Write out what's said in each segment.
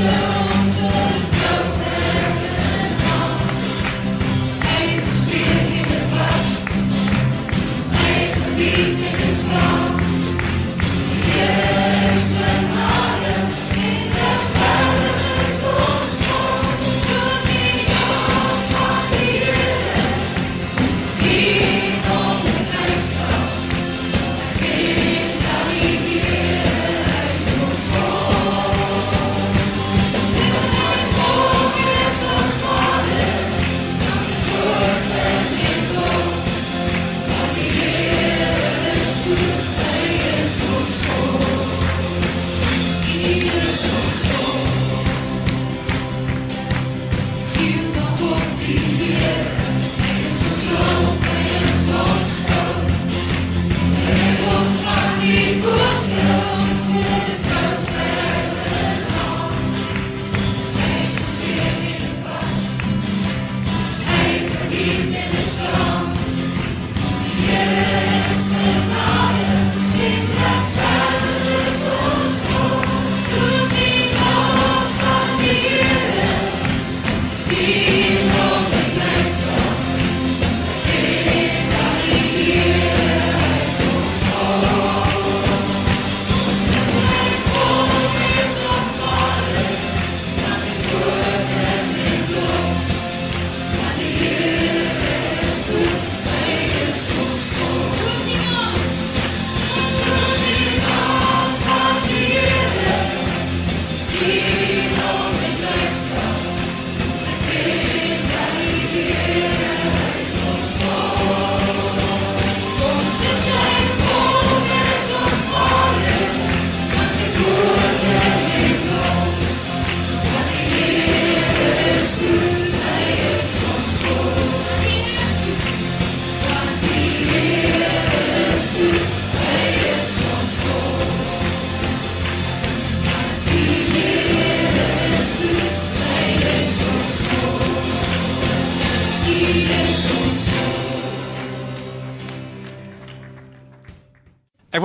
Ek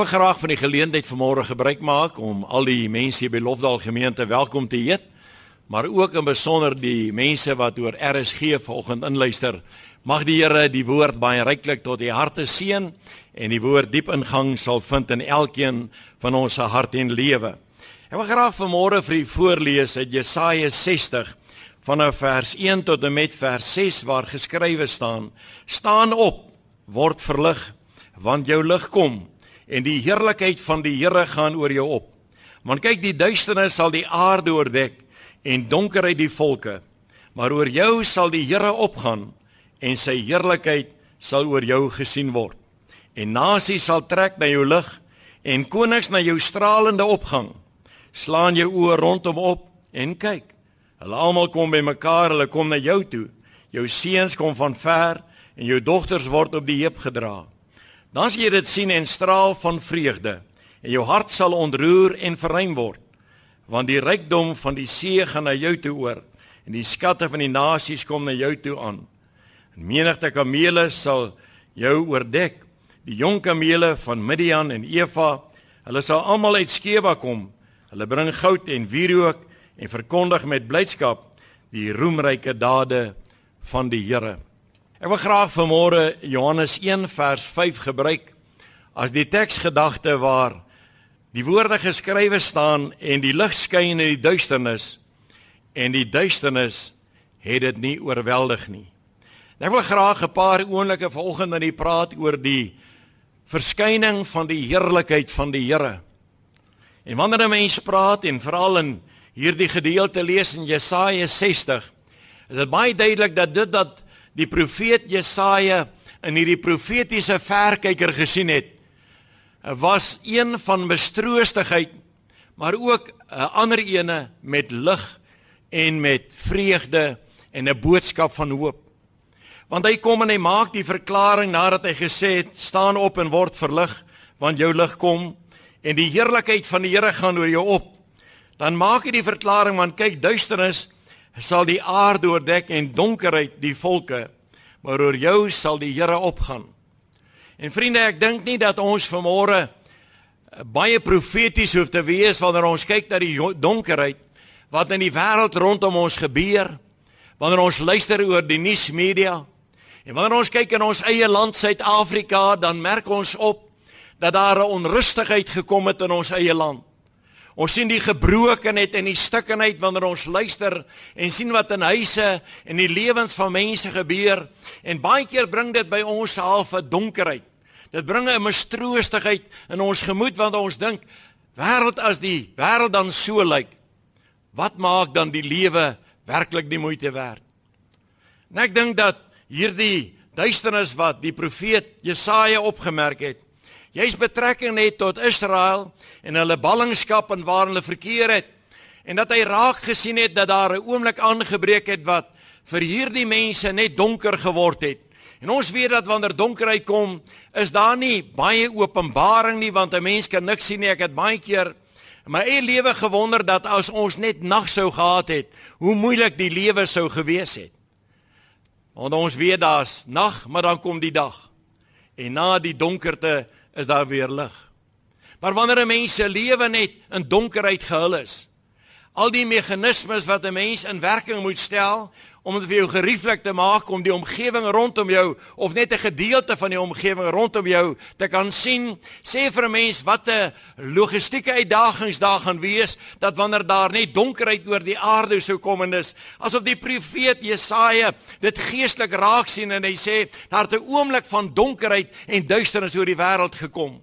wil graag van die geleentheid vanmôre gebruik maak om al die mense hier by Lofdal gemeente welkom te heet, maar ook in besonder die mense wat oor RSG vanoggend inluister. Mag die Here die woord baie ryklik tot die harte seën en die woord diep ingang sal vind in elkeen van ons se hart en lewe. Ek wil graag vanmôre vir u voorlees uit Jesaja 60 vanaf vers 1 tot en met vers 6 waar geskrywe staan: Staan op, word verlig, want jou lig kom en die heerlikheid van die Here gaan oor jou op. Want kyk, die duisternis sal die aarde oordek en donkerheid die volke. Maar oor jou sal die Here opgaan en sy heerlikheid sal oor jou gesien word. En nasies sal trek na jou lig en konings na jou stralende opgang. Slaan jou oë rondom op en kyk. Hulle almal kom bymekaar, hulle kom na jou toe. Jou seuns kom van ver en jou dogters word op die heup gedra. Dan sal jy dit sien en straal van vreugde en jou hart sal ontroer en verruim word want die rykdom van die see gaan na jou toe oor en die skatte van die nasies kom na jou toe aan. En menigte kamele sal jou oordek. Die jong kamele van Midian en Eva, hulle sal almal uit Skeba kom. Hulle bring goud en wierook en verkondig met blydskap die roemryke dade van die Here. Ek wil graag vanmôre Johannes 1 vers 5 gebruik as die teksgedagte waar die woorde geskrywe staan en die lig skyn in die duisternis en die duisternis het dit nie oorweldig nie. Ek wil graag 'n paar oomblikke vanoggend aan u praat oor die verskyning van die heerlikheid van die Here. En wanneer 'n mens praat en veral in hierdie gedeelte lees in Jesaja 60, is dit baie duidelik dat dit dat die profeet Jesaja in hierdie profetiese verkyker gesien het was een van mistroostigheid maar ook 'n ander ene met lig en met vreugde en 'n boodskap van hoop. Want hy kom en hy maak die verklaring nadat hy gesê het staan op en word verlig want jou lig kom en die heerlikheid van die Here gaan oor jou op. Dan maak hy die verklaring want kyk duisternis sal die aarde oordek en donkerheid die volke. maar oor jou sal die Here opgaan. En vriende, ek dink nie dat ons vanmôre baie profeties hoef te wees wanneer ons kyk na die donkerheid wat in die wêreld rondom ons gebeur, wanneer ons luister oor die nuusmedia en wanneer ons kyk in ons eie land Suid-Afrika, dan merk ons op dat daar 'n onrustigheid gekom het in ons eie land. Ons sien die gebrokenheid en die stikkenheid wanneer ons luister en sien wat in huise en die lewens van mense gebeur en baie keer bring dit by ons half 'n donkerheid. Dit bring 'n mistroostigheid in ons gemoed want ons dink wêreld as die wêreld dan so lyk. Wat maak dan die lewe werklik die moeite werd? En ek dink dat hierdie duisternis wat die profeet Jesaja opgemerk het, jy's betrekking net tot Israel en hulle ballingskap en waar hulle verkeer het en dat hy raak gesien het dat daar 'n oomblik aangebreek het wat vir hierdie mense net donker geword het En ons weet dat wanneer donkerheid kom, is daar nie baie openbaring nie want 'n mens kan niks sien nie. Ek het baie keer in my eie lewe gewonder dat as ons net nag sou gehad het, hoe moeilik die lewe sou gewees het. Want ons weet daar's nag, maar dan kom die dag. En na die donkerte is daar weer lig. Maar wanneer 'n mens se lewe net in donkerheid gehul is, al die meganismes wat 'n mens in werking moet stel om dit vir jou gerieflik te maak om die omgewing rondom jou of net 'n gedeelte van die omgewing rondom jou te kan sien. Sê vir 'n mens wat 'n logistieke uitdagings daar gaan wees dat wanneer daar net donkerheid oor die aarde sou kom en dis asof die profeet Jesaja dit geestelik raak sien en hy sê daar het 'n oomblik van donkerheid en duisternis oor die wêreld gekom.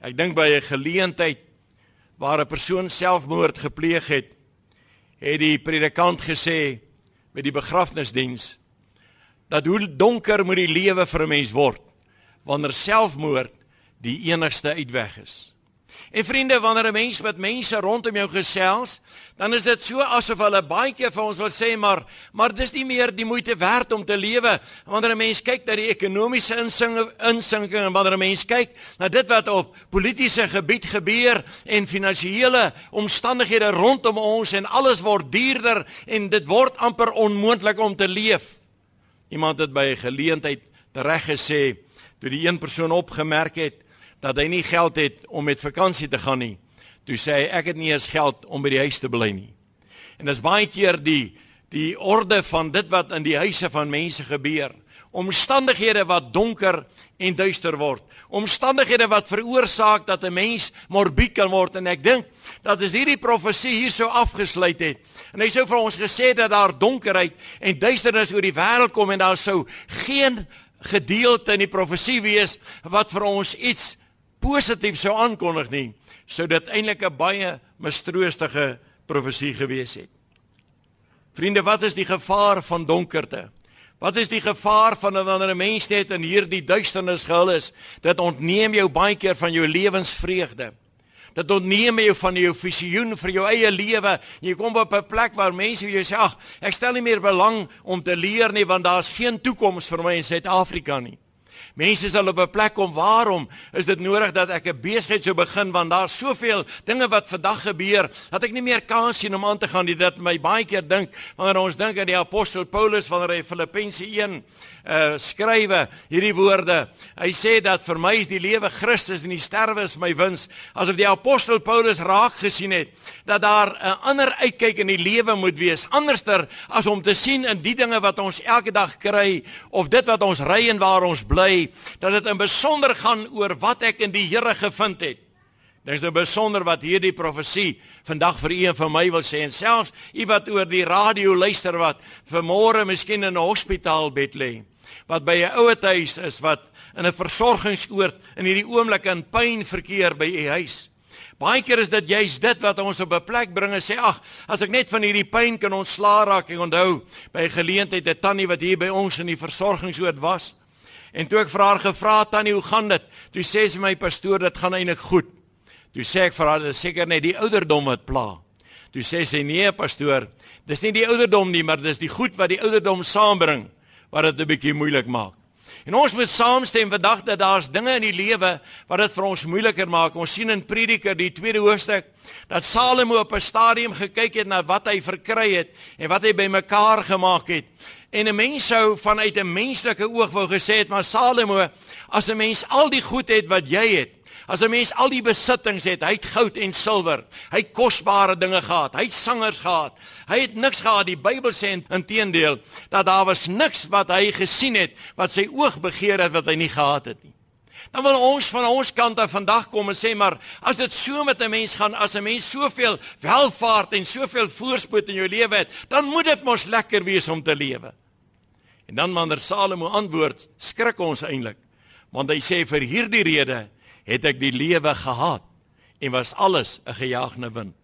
Ek dink by 'n geleentheid waar 'n persoon selfmoord gepleeg het, het die predikant gesê met die begrafnisdiens dat hoe donker moet die lewe vir 'n mens word wanneer selfmoord die enigste uitweg is. En vriende, wanneer 'n mens met mense rondom jou gesels, dan is dit so asof hulle baie keer vir ons wil sê maar maar dis nie meer die moeite werd om te lewe wanneer 'n mens kyk na die ekonomiese insinking en wanneer 'n mens kyk na dit wat op politieke gebied gebeur en finansiële omstandighede rondom ons en alles word duurder en dit word amper onmoontlik om te leef. Iemand het by 'n geleentheid tereg gesê toe die een persoon opgemerk het dat hy nie geld het om met vakansie te gaan nie. Toe sê hy ek het nie eens geld om by die huis te bly nie. En dis baie keer die die orde van dit wat in die huise van mense gebeur. Omstandighede wat donker en duister word. Omstandighede wat veroorsaak dat 'n mens morbied kan word en ek dink dat as hierdie profesie hierso afgesluit het en hy sou vir ons gesê dat daar donkerheid en duisternis oor die wêreld kom en daar sou geen gedeelte in die profesie wees wat vir ons iets positief sou aankondig nie, sou dit eintlik 'n baie mistroostige profesie gewees het. Vriende, wat is die gevaar van donkerte? Wat is die gevaar van wanneer 'n mens net in hierdie duisternis gehul is? Dit ontneem jou baie keer van jou lewensvreugde. Dit ontneem jou van jou visioen vir jou eie lewe. Jy kom op 'n plek waar mense vir jou sê, "Ag, ek stel nie meer belang om te leer nie want daar's geen toekoms vir my in Suid-Afrika nie." Mense sal op 'n plek kom waarom is dit nodig dat ek 'n besigheid sou begin want daar's soveel dinge wat vandag gebeur dat ek nie meer kans sien om aan te gaan nie dit my baie keer dink wanneer ons dink aan die apostel Paulus wanneer hy Filippense 1 uh skrywe hierdie woorde. Hy sê dat vir my is die lewe Christus en die sterwe is my wins. Asof die apostel Paulus raak gesien het dat daar 'n ander uitkyk in die lewe moet wees, anderster as om te sien in die dinge wat ons elke dag kry of dit wat ons ry en waar ons bly, dat dit in besonder gaan oor wat ek in die Here gevind het. Dis 'n besonder wat hierdie profesie vandag vir een van my wil sê en selfs u wat oor die radio luister wat vanmôre miskien in 'n hospitaalbed lê wat by 'n ouer huis is wat in 'n versorgingsoord in hierdie oomblik in pyn verkeer by u huis. Baie keer is dit juis dit wat ons op 'n plek bring en sê ag, as ek net van hierdie pyn kan ontslaa raak. Ek onthou by geleentheid 'n tannie wat hier by ons in die versorgingsoord was. En toe ek vir haar gevra het tannie, hoe gaan dit? Toe sê sy my pastoor, dit gaan eintlik goed. Toe sê ek vir haar, dit seker net die ouderdom wat pla. Toe sê sy nee pastoor, dis nie die ouderdom nie, maar dis die goed wat die ouderdom saambring wat dit 'n bietjie moeilik maak. En ons moet saamstem vandag dat daar's dinge in die lewe wat dit vir ons moeiliker maak. Ons sien in Prediker die tweede hoofstuk dat Salomo op 'n stadium gekyk het na wat hy verkry het en wat hy bymekaar gemaak het. En 'n mens sou vanuit 'n menslike oog wou gesê het, maar Salomo, as 'n mens al die goed het wat jy het, as 'n mens al die besittings het, hy het goud en silwer, hy het kosbare dinge gehad, hy het sangers gehad. Hy het niks gehad. Die Bybel sê inteendeel dat daar was niks wat hy gesien het wat sy oog begeer het wat hy nie gehad het nie. Dan wil ons van ons kant af vandag kom en sê maar as dit so met 'n mens gaan, as 'n mens soveel welvaart en soveel voorspoed in jou lewe het, dan moet dit mos lekker wees om te lewe. En dan wanneer Salomo antwoord, skrik ons eintlik, want hy sê vir hierdie rede het ek die lewe gehaat en was alles 'n gejaagde wind.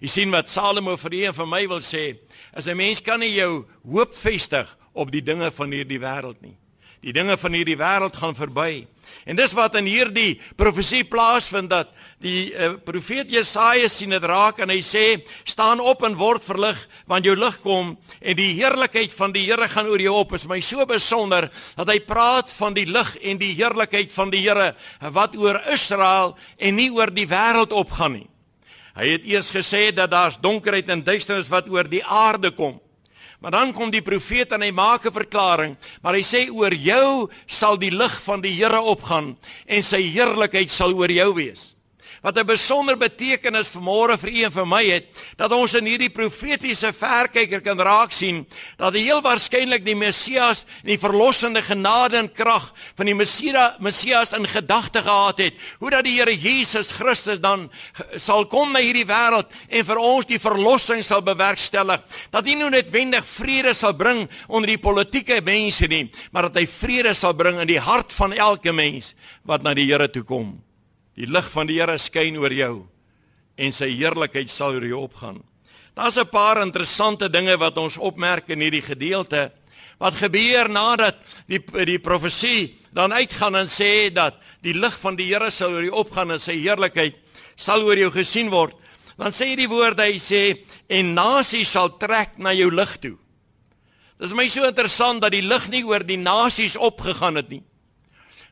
Jy sien wat Salomo vir een van my wil sê, is 'n mens kan nie jou hoop vestig op die dinge van hierdie wêreld nie. Die dinge van hierdie wêreld gaan verby. En dis wat in hierdie profesie plaasvind dat die uh, profeet Jesaja sien dit raak en hy sê staan op en word verlig want jou lig kom en die heerlikheid van die Here gaan oor jou op. Is my so besonder dat hy praat van die lig en die heerlikheid van die Here wat oor Israel en nie oor die wêreld opgaan nie. Hy het eers gesê dat daar's donkerheid en duisternis wat oor die aarde kom. Maar dan kom die profeet en hy maak 'n verklaring, maar hy sê oor jou sal die lig van die Here opgaan en sy heerlikheid sal oor jou wees wat 'n besonder betekenis vanmôre vir u en vir my het dat ons in hierdie profetiese verkyker kan raak sien dat die heel waarskynlik die Messias en die verlossende genade en krag van die Messias Messias in gedagte gehad het. Hoe dat die Here Jesus Christus dan sal kom na hierdie wêreld en vir ons die verlossing sal bewerkstellig. Dat hy nou netwendig vrede sal bring onder die politieke mense nie maar dat hy vrede sal bring in die hart van elke mens wat na die Here toe kom Die lig van die Here skyn oor jou en sy heerlikheid sal oor jou opgaan. Daar's 'n paar interessante dinge wat ons opmerk in hierdie gedeelte. Wat gebeur nadat die die profesie dan uitgaan en sê dat die lig van die Here sal oor jou opgaan en sy heerlikheid sal oor jou gesien word. Dan sê die woorde hy sê en nasies sal trek na jou lig toe. Dit is my so interessant dat die lig nie oor die nasies opgegaan het nie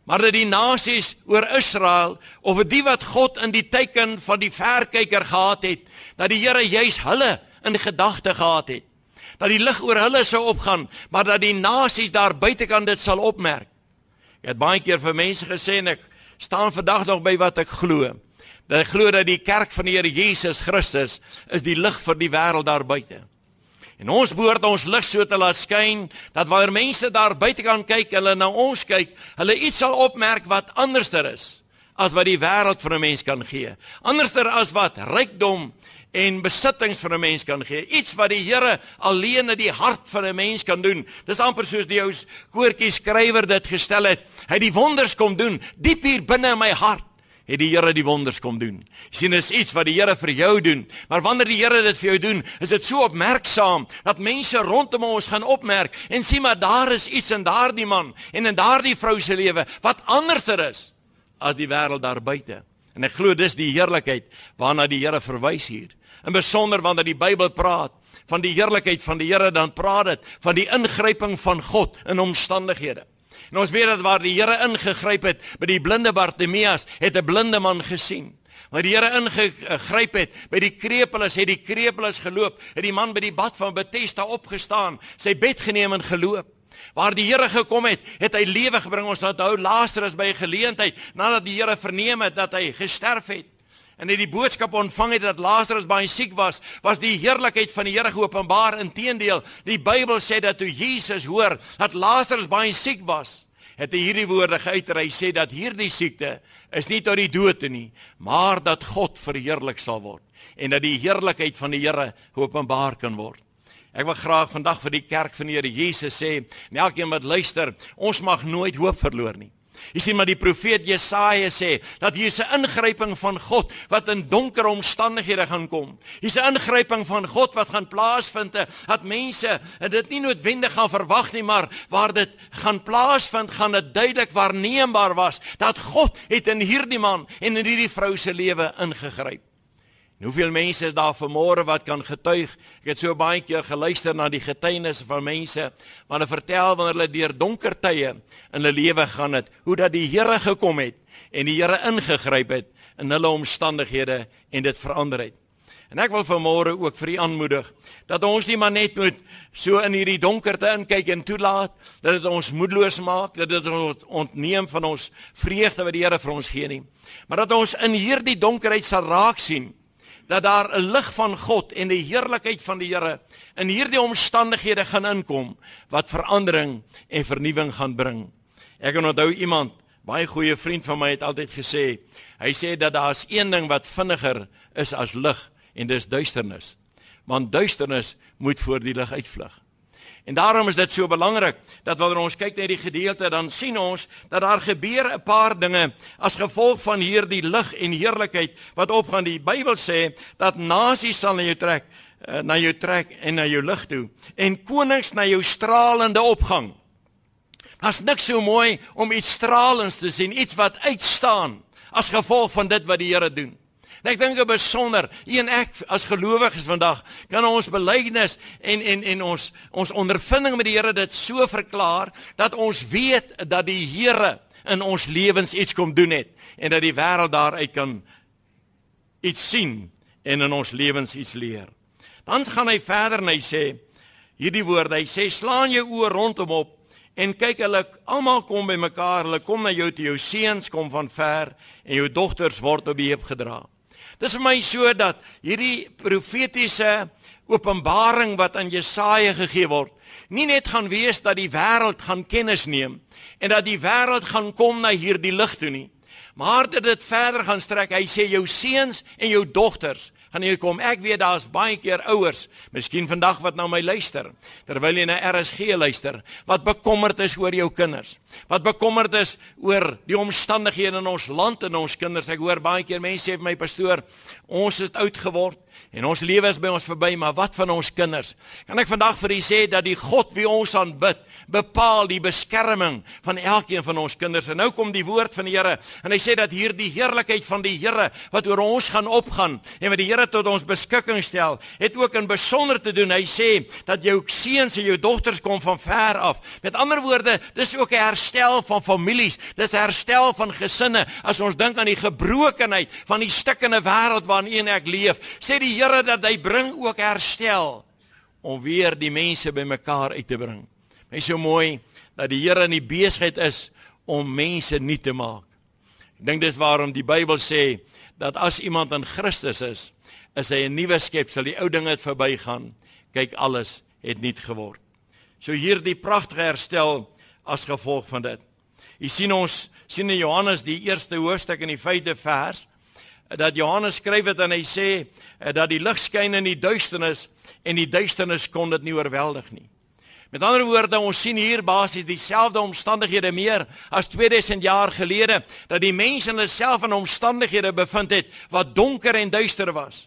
maar dat die nasies oor Israel of die wat God in die teken van die verkyker gehad het, dat die Here juis hulle in gedagte gehad het. Dat die lig oor hulle sou opgaan, maar dat die nasies daar buitekant dit sal opmerk. Ek het baie keer vir mense gesê en ek staan vandag nog by wat ek glo. Dat ek glo dat die kerk van die Here Jesus Christus is die lig vir die wêreld daar buite. En ons behoort ons lig so te laat skyn dat wanneer mense daar buite kan kyk, hulle na ons kyk, hulle iets sal opmerk wat anderster is as wat die wêreld vir 'n mens kan gee. Anderster as wat rykdom en besittings vir 'n mens kan gee. Iets wat die Here alleen in die hart van 'n mens kan doen. Dis amper soos die ou koortjie skrywer dit gestel het. Hy het die wonders kom doen diep hier binne in my hart het die Here die wonders kom doen. Jy sien is iets wat die Here vir jou doen, maar wanneer die Here dit vir jou doen, is dit so opmerksaam dat mense rondom ons gaan opmerk en sien maar daar is iets in daardie man en in daardie vrou se lewe wat anderser is as die wêreld daar buite. En ek glo dis die heerlikheid waarna die Here verwys hier. In besonder wanneer die Bybel praat van die heerlikheid van die Here, dan praat dit van die ingryping van God in omstandighede. En ons weet dat waar die Here ingegryp het by die blinde Bartimeus, het 'n blinde man gesien. Maar die Here ingegryp het by die krepeles, het die krepeles geloop, het die man by die bad van Bethesda opgestaan, sy bed geneem en geloop. Waar die Here gekom het, het hy lewe gebring. Ons onthou Lazarus by 'n geleentheid nadat die Here verneem het dat hy gesterf het en hy die boodskap ontvang het dat Lazarus baie siek was, was die heerlikheid van die Here geopenbaar. Inteendeel, die Bybel sê dat toe Jesus hoor dat Lazarus baie siek was, het hy hierdie woorde geuiter. Hy sê dat hierdie siekte is nie tot die dood toe nie, maar dat God verheerlik sal word en dat die heerlikheid van die Here geopenbaar kan word. Ek wil graag vandag vir die kerk van die Here Jesus sê, en elkeen wat luister, ons mag nooit hoop verloor nie. Jy sien maar die profeet Jesaja sê dat hier is 'n ingryping van God wat in donker omstandighede gaan kom. Hier's 'n ingryping van God wat gaan plaasvind dat mense dit nie noodwendig gaan verwag nie, maar waar dit gaan plaasvind, gaan dit duidelik waarneembaar was dat God het in hierdie man en in hierdie vrou se lewe ingegryp. En hoeveel mense is daar vanmôre wat kan getuig? Ek het so baie keer geluister na die getuienisse van mense wat hulle vertel wanneer hulle deur donker tye in hulle lewe gaan het, hoe dat die Here gekom het en die Here ingegryp het in hulle omstandighede en dit verander het. En ek wil vanmôre ook vir u aanmoedig dat ons nie maar net moet so in hierdie donkerte inkyk en toelaat dat dit ons moedeloos maak, dat dit ons ontneem van ons vreugde wat die Here vir ons gee nie, maar dat ons in hierdie donkerheid sal raak sien dat daar 'n lig van God en die heerlikheid van die Here in hierdie omstandighede gaan inkom wat verandering en vernuwing gaan bring. Ek kan onthou iemand, baie goeie vriend van my het altyd gesê, hy sê dat daar's een ding wat vinniger is as lig en dis duisternis. Want duisternis moet voor die lig uitvlug. En daarom is dit so belangrik dat wanneer ons kyk na die gedeelte dan sien ons dat daar gebeur 'n paar dinge as gevolg van hierdie lig en heerlikheid wat opgaan. Die Bybel sê dat nasies sal na jou trek, eh, na jou trek en na jou lig toe en konings na jou stralende opgang. Daar's niks so mooi om iets stralends te sien, iets wat uitstaan as gevolg van dit wat die Here doen. En ek dink 'n besonder, een ek as gelowiges vandag kan ons belydenis en en en ons ons ondervinding met die Here dit so verklaar dat ons weet dat die Here in ons lewens iets kom doen het en dat die wêreld daaruit kan iets sien en in ons lewens iets leer. Dan gaan hy verder en hy sê hierdie woorde, hy sê slaan jou oë rondom op en kyk hulle almal kom by mekaar, hulle kom na jou toe, jou seuns kom van ver en jou dogters word op die heup gedra. Dis vir my so dat hierdie profetiese openbaring wat aan Jesaja gegee word, nie net gaan wees dat die wêreld gaan kennis neem en dat die wêreld gaan kom na hierdie lig toe nie, maar dat dit verder gaan strek. Hy sê jou seuns en jou dogters gaan hier kom. Ek weet daar's baie keer ouers, miskien vandag wat na my luister, terwyl jy na RSG luister, wat bekommerd is oor jou kinders. Wat bekommerd is oor die omstandighede in ons land en ons kinders. Ek hoor baie keer mense sê vir my pastoor, ons het oud geword. En ons lewe is by ons verby, maar wat van ons kinders? Kan ek vandag vir u sê dat die God wie ons aanbid, bepaal die beskerming van elkeen van ons kinders. En nou kom die woord van die Here en hy sê dat hier die heerlikheid van die Here wat oor ons gaan opgaan en wat die Here tot ons beskikking stel, het ook in besonder te doen. Hy sê dat jou seuns en jou dogters kom van ver af. Met ander woorde, dis ook 'n herstel van families. Dis herstel van gesinne. As ons dink aan die gebrokenheid van die stikkende wêreld waarin ek leef, sê die Here dat hy bring ook herstel om weer die mense bymekaar uit te bring. My so mooi dat die Here in die besigheid is om mense nuut te maak. Ek dink dis waarom die Bybel sê dat as iemand in Christus is, is hy 'n nuwe skepsel. Die ou dinge het verbygaan. Kyk, alles het nuut geword. So hierdie pragtige herstel as gevolg van dit. Jy sien ons sien in Johannes die eerste hoofstuk in die 5de vers dat Johannes skryf dit en hy sê eh, dat die lig skyn in die duisternis en die duisternis kon dit nie oorweldig nie. Met ander woorde, ons sien hier basies dieselfde omstandighede meer as 2000 jaar gelede dat die mense in hulself in omstandighede bevind het wat donker en duister was.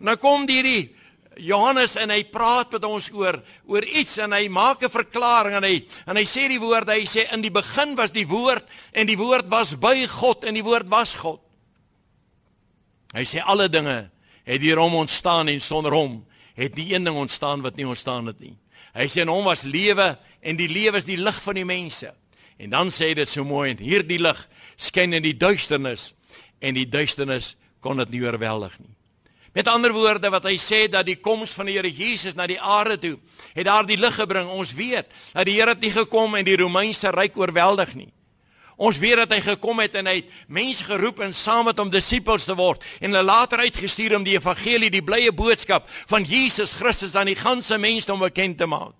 Nou kom hierdie Johannes en hy praat met ons oor oor iets en hy maak 'n verklaring en hy en hy sê die woorde, hy sê in die begin was die woord en die woord was by God en die woord was God. Hy sê alle dinge het deur hom ontstaan en sonder hom het nie een ding ontstaan wat nie ontstaan het nie. Hy sê in hom was lewe en die lewe is die lig van die mense. En dan sê dit so mooi en hierdie lig skyn in die duisternis en die duisternis kon dit nie oorweldig nie. Met ander woorde wat hy sê dat die koms van die Here Jesus na die aarde toe het daar die lig gebring. Ons weet dat die Here het nie gekom en die Romeinse ryk oorweldig nie. Ons weet dat hy gekom het en hy het mense geroep en saam met hom disippels te word en hulle later uitgestuur om die evangelie, die blye boodskap van Jesus Christus aan die ganse mensdom bekend te maak.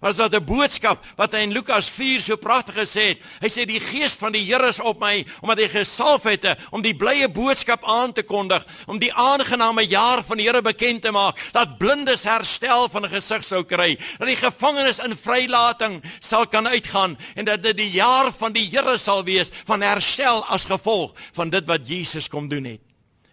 Maar as dit 'n boodskap wat hy in Lukas 4 so pragtig gesê het. Hy sê die gees van die Here is op my omdat hy gesalf het om die blye boodskap aan te kondig, om die aangename jaar van die Here bekend te maak, dat blindes herstel van gesig sou kry, dat die gevangenes in vrylating sal kan uitgaan en dat dit die jaar van die Here sal wees van herstel as gevolg van dit wat Jesus kom doen het.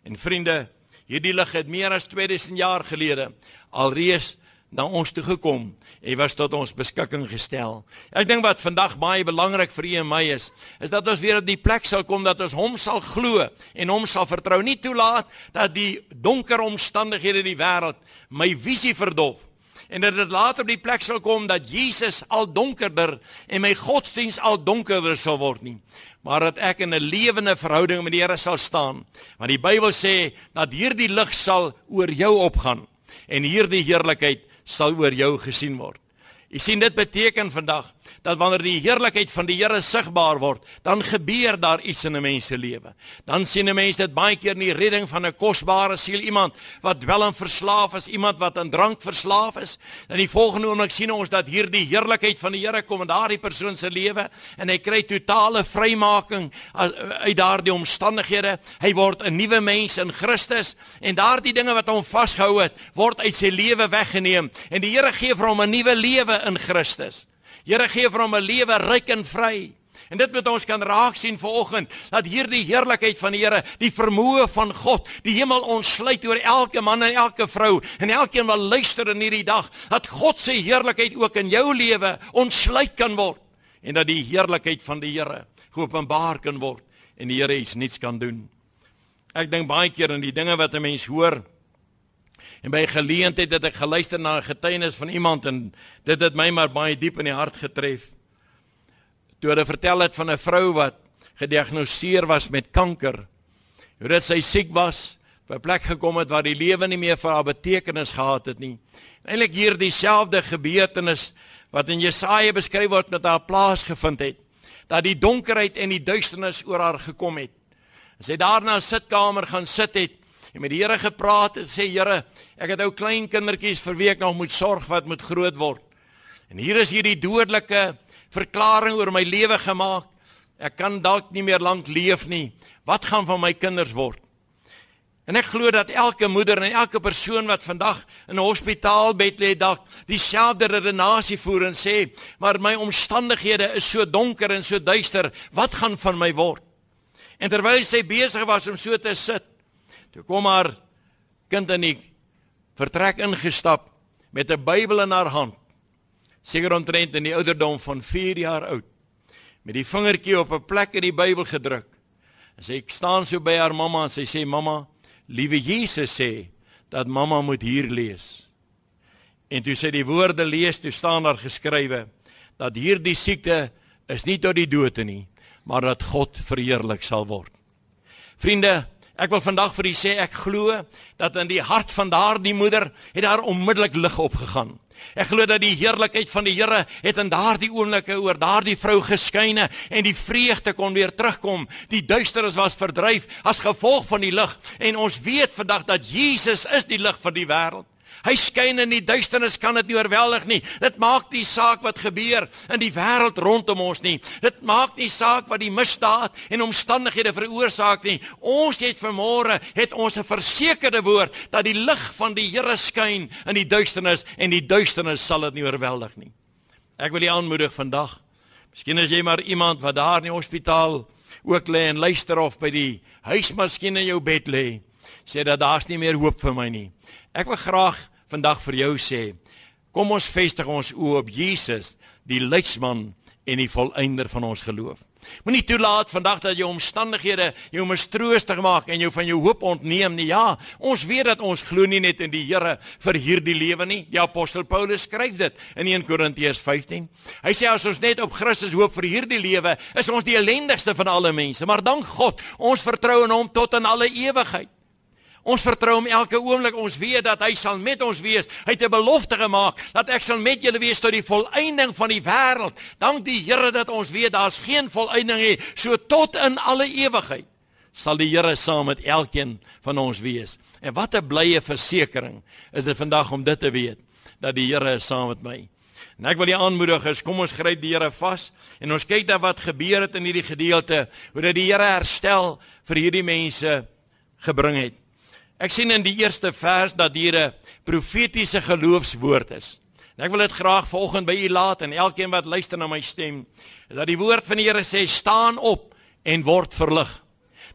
En vriende, hierdie lig het meer as 2000 jaar gelede alreeds na ons toe gekom Hy was tot ons beskikking gestel. Ek dink wat vandag baie belangrik vir u en my is, is dat ons weer op die plek sal kom dat ons hom sal glo en hom sal vertrou, nie toelaat dat die donker omstandighede in die wêreld my visie verdof en dat dit later op die plek sal kom dat Jesus al donkerder en my godsdiens al donkerder sal word nie maar dat ek in 'n lewende verhouding met die Here sal staan want die Bybel sê dat hierdie lig sal oor jou opgaan en hierdie heerlikheid sal oor jou gesien word. Jy sien dit beteken vandag dat wanneer die heerlikheid van die Here sigbaar word, dan gebeur daar iets in 'n mens se lewe. Dan sien 'n mens dit baie keer in die redding van 'n kosbare siel, iemand wat dwelm verslaaf is, iemand wat aan drank verslaaf is. In die volgende oomblik sien ons dat hierdie heerlikheid van die Here kom in daardie persoon se lewe en hy kry totale vrymaking uit daardie omstandighede. Hy word 'n nuwe mens in Christus en daardie dinge wat hom vasgehou het, word uit sy lewe weggeneem en die Here gee vir hom 'n nuwe lewe in Christus. Here gee vir hom 'n lewe ryk en vry. En dit moet ons kan raak sien vanoggend dat hierdie heerlikheid van die Here, die vermoë van God, die hemel ontsluit oor elke man en elke vrou en elkeen wat luister in hierdie dag, dat God se heerlikheid ook in jou lewe ontsluit kan word en dat die heerlikheid van die Here geopenbaar kan word en die Here iets niets kan doen. Ek dink baie keer aan die dinge wat 'n mens hoor En by geleentheid het ek geluister na 'n getuienis van iemand en dit het my maar baie diep in die hart getref. Toe hulle vertel het van 'n vrou wat gediagnoseer was met kanker. Hoe dit sy siek was, by 'n plek gekom het waar die lewe nie meer vir haar betekenis gehad het nie. Eilik hier dieselfde gebeurtenis wat in Jesaja beskryf word met haar plaasgevind het. Dat die donkerheid en die duisternis oor haar gekom het. Sy daarna sitkamer gaan sit het en met die Here gepraat het, sê Here, ek het ou klein kindertjies vir wie ek nog moet sorg wat moet groot word. En hier is hierdie dodelike verklaring oor my lewe gemaak. Ek kan dalk nie meer lank leef nie. Wat gaan van my kinders word? En ek glo dat elke moeder en elke persoon wat vandag in 'n hospitaalbed lê, dalk dieselfde redenasie voer en sê, maar my omstandighede is so donker en so duister, wat gaan van my word? En terwyl sy besig was om so te sit, Toe kom haar kind in die vertrek ingestap met 'n Bybel in haar hand. Seker omtrent in die ouderdom van 4 jaar oud. Met die vingertjie op 'n plek in die Bybel gedruk. En sy staan so by haar mamma en sy sê mamma, liewe Jesus sê dat mamma moet hier lees. En toe sy die woorde lees, toe staan daar geskrywe dat hierdie siekte is nie tot die dood nie, maar dat God verheerlik sal word. Vriende, Ek wil vandag vir u sê ek glo dat in die hart van daardie moeder het daar onmiddellik lig opgegaan. Ek glo dat die heerlikheid van die Here het in daardie oomblikke oor daardie vrou geskyne en die vreugde kon weer terugkom. Die duisternis was verdryf as gevolg van die lig en ons weet vandag dat Jesus is die lig vir die wêreld. Hy skyn in die duisternis kan dit nie oorweldig nie. Dit maak nie saak wat gebeur in die wêreld rondom ons nie. Dit maak nie saak wat die misdaad en omstandighede veroorsaak nie. Ons het vanmôre het ons 'n versekerde woord dat die lig van die Here skyn in die duisternis en die duisternis sal dit nie oorweldig nie. Ek wil u aanmoedig vandag. Miskien as jy maar iemand wat daar in die hospitaal ook lê en luister of by die huis miskien in jou bed lê, sê dat daar's nie meer hoop vir my nie. Ek wil graag vandag vir jou sê, kom ons vestig ons oë op Jesus, die leidsman en die volëinder van ons geloof. Moenie toelaat vandag dat jou omstandighede jou mistroostig maak en jou van jou hoop ontneem nie. Ja, ons weet dat ons glo nie net in die Here vir hierdie lewe nie. Die apostel Paulus skryf dit in 1 Korintiërs 15. Hy sê as ons net op Christus hoop vir hierdie lewe, is ons die ellendigste van alle mense, maar dank God, ons vertrou in hom tot in alle ewigheid. Ons vertrou hom elke oomblik. Ons weet dat hy sal met ons wees. Hy het 'n belofte gemaak dat ek sal met julle wees tot die volëinding van die wêreld. Dank die Here dat ons weet daar's geen volëinding nie, so tot in alle ewigheid sal die Here saam met elkeen van ons wees. En wat 'n blye versekering is dit vandag om dit te weet dat die Here is saam met my. En ek wil julle aanmoedig is kom ons gryp die Here vas en ons kyk na wat gebeur het in hierdie gedeelte hoe dat die Here herstel vir hierdie mense gebring het. Ek sien in die eerste vers dat hier 'n profetiese geloofswoord is. En ek wil dit graag vanoggend by u laat en elkeen wat luister na my stem, dat die woord van die Here sê staan op en word verlig.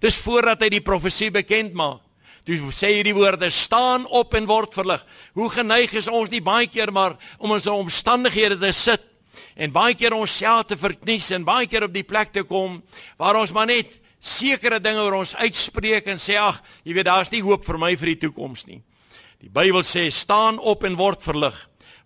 Dis voordat hy die profesie bekend maak. Dis sê hierdie woorde staan op en word verlig. Hoe geneig is ons nie baie keer maar om ons omstandighede te sit en baie keer onsself te verknies en baie keer op die plek te kom waar ons maar net sekere dinge oor ons uitspreek en sê ag, jy weet daar's nie hoop vir my vir die toekoms nie. Die Bybel sê staan op en word verlig,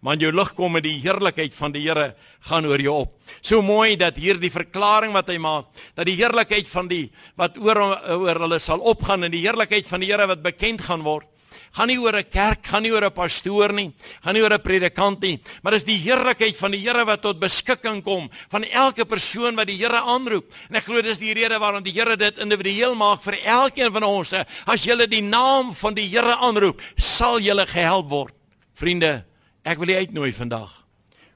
maar jou lig kom met die heerlikheid van die Here gaan oor jou op. So mooi dat hier die verklaring wat hy maak, dat die heerlikheid van die wat oor oor hulle sal opgaan en die heerlikheid van die Here wat bekend gaan word gaan nie oor 'n kerk, gaan nie oor 'n pastoor nie, gaan nie oor 'n predikant nie, maar dis die heerlikheid van die Here wat tot beskikking kom van elke persoon wat die Here aanroep. En ek glo dis die rede waarom die Here dit individueel maak vir elkeen van ons. As jy die naam van die Here aanroep, sal jy gehelp word. Vriende, ek wil julle uitnooi vandag.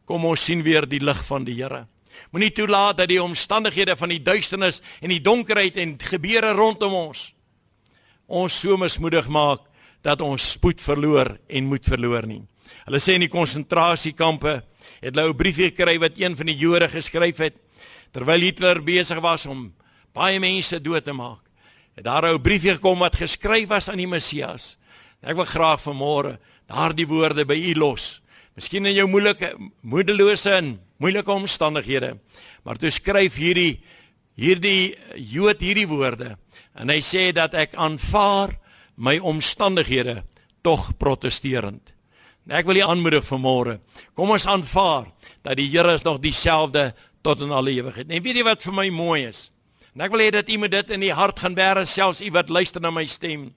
Kom ons sien weer die lig van die Here. Moenie toelaat dat die omstandighede van die duisternis en die donkerheid en gebeure rondom ons ons so mismoedig maak dat ons spoed verloor en moed verloor nie. Hulle sê in die konsentrasiekampe het hulle 'n briefie gekry wat een van die Jode geskryf het terwyl Hitler besig was om baie mense dood te maak. Het daar 'n briefie gekom wat geskryf was aan die Messias. Ek wil graag vanmôre daardie woorde by u los. Miskien in jou moeilike moedelose en moeilike omstandighede. Maar toe skryf hierdie hierdie Jood hierdie woorde en hy sê dat ek aanvaar my omstandighede tog protesterend. Ek wil u aanmoedig vanmôre. Kom ons aanvaar dat die Here is nog dieselfde tot in alle ewigheid. En weet jy wat vir my mooi is? En ek wil hê dat u moet dit in die hart gaan bære selfs u wat luister na my stem.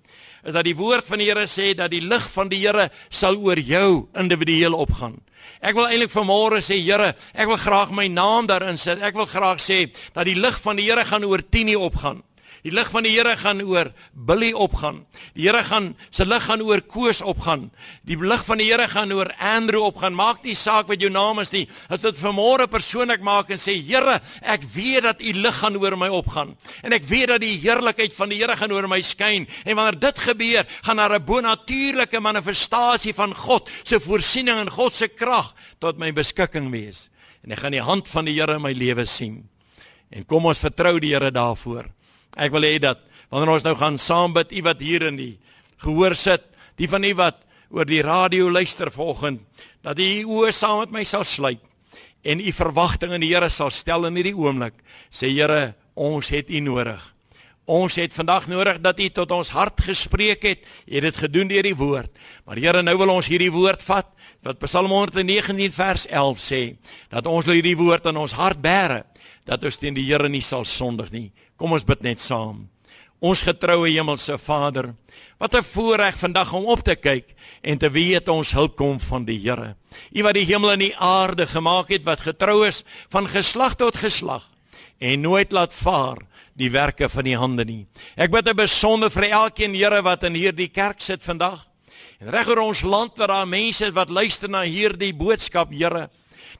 Is dat die woord van die Here sê dat die lig van die Here sal oor jou individueel opgaan. Ek wil eintlik vanmôre sê Here, ek wil graag my naam daarin sit. Ek wil graag sê dat die lig van die Here gaan oor Tini opgaan. Die lig van die Here gaan oor Billy opgaan. Die Here gaan se lig gaan oor Koos opgaan. Die lig van die Here gaan oor Andrew opgaan. Maak nie saak wat jou naam is nie. As dit vanmôre persoonlik maak en sê Here, ek weet dat u lig gaan oor my opgaan. En ek weet dat die heerlikheid van die Here gaan oor my skyn. En wanneer dit gebeur, gaan daar 'n bonatuurlike manifestasie van God se voorsiening en God se krag tot my beskikking wees. En ek gaan die hand van die Here in my lewe sien. En kom ons vertrou die Here daarvoor. Ek wil hê dat wanneer ons nou gaan saam bid, u wat hier in die gehoor sit, die van u wat oor die radio luister vanoggend, dat u oë saam met my sal sluit en u verwagting in die Here sal stel in hierdie oomblik. Sê Here, ons het u nodig. Ons het vandag nodig dat u tot ons hart gespreek het. U het dit gedoen deur die woord. Maar Here, nou wil ons hierdie woord vat wat Psalm 119 vers 11 sê, dat ons hierdie woord in ons hart bære, dat ons teen die Here nie sal sondig nie. Kom ons bid net saam. Ons getroue hemelse Vader, wat 'n voorreg vandag om op te kyk en te weet ons hulp kom van die Here. U wat die hemel en die aarde gemaak het wat getrou is van geslag tot geslag en nooit laat vaar die werke van die hande nie. Ek bid 'n besonder vir elkeen Here wat in hierdie kerk sit vandag. En reg oor ons land waar daar mense wat luister na hierdie boodskap, Here,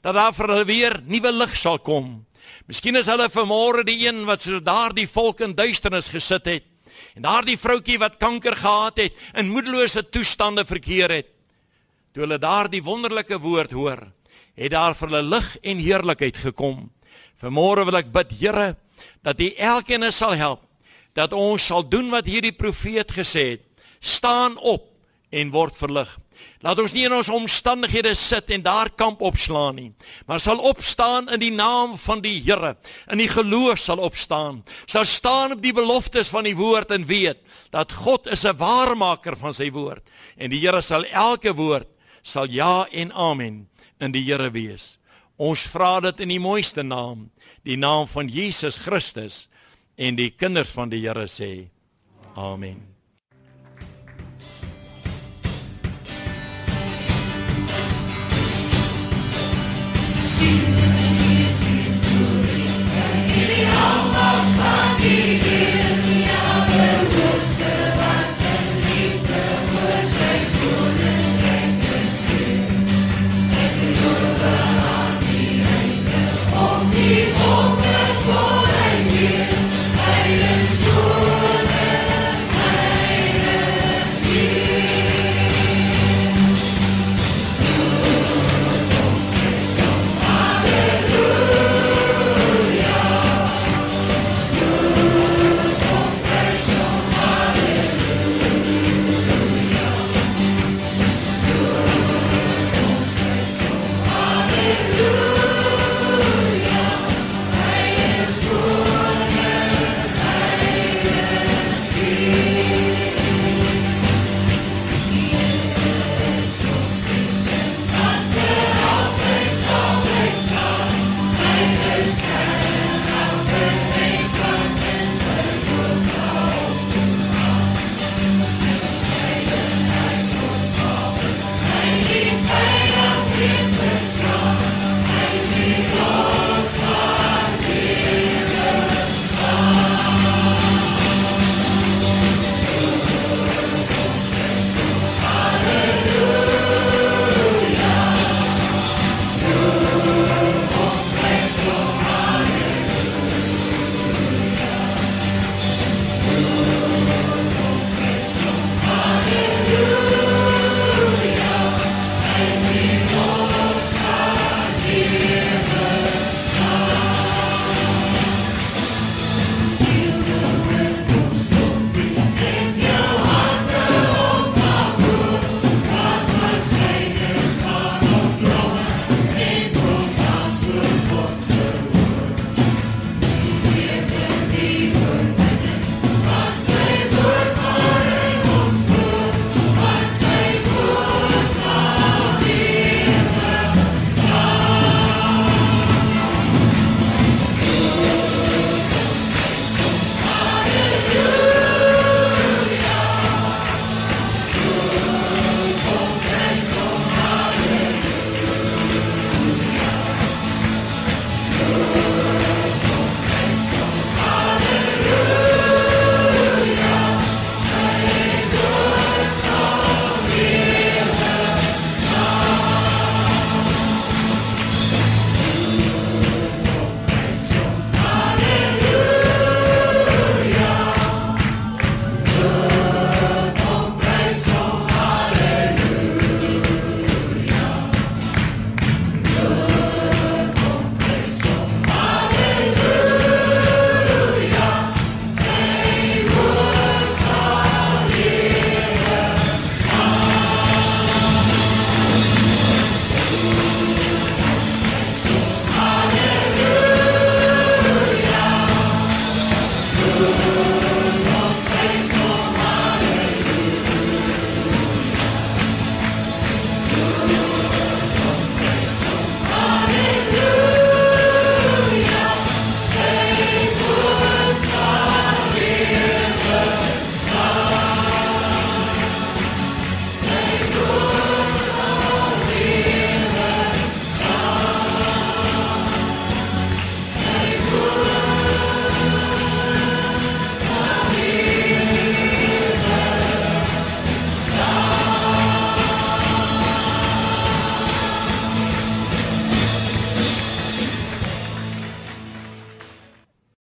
dat daar vir hulle weer nuwe lig sal kom Miskien is hulle vanmôre die een wat so daardie volk in duisternis gesit het en daardie vroutjie wat kanker gehad het in moedelose toestande verkeer het. Toe hulle daardie wonderlike woord hoor, het daar vir hulle lig en heerlikheid gekom. Vanmôre wil ek bid, Here, dat U elkeen sal help dat ons sal doen wat hierdie profeet gesê het. Staan op en word verlig. Laat ons nie in ons omstandighede sit en daar kamp opslaan nie, maar sal opstaan in die naam van die Here. In die geloof sal opstaan. Sal staan op die beloftes van die woord en weet dat God is 'n waarmaker van sy woord en die Here sal elke woord sal ja en amen in die Here wees. Ons vra dit in die mooiste naam, die naam van Jesus Christus en die kinders van die Here sê amen. See sun.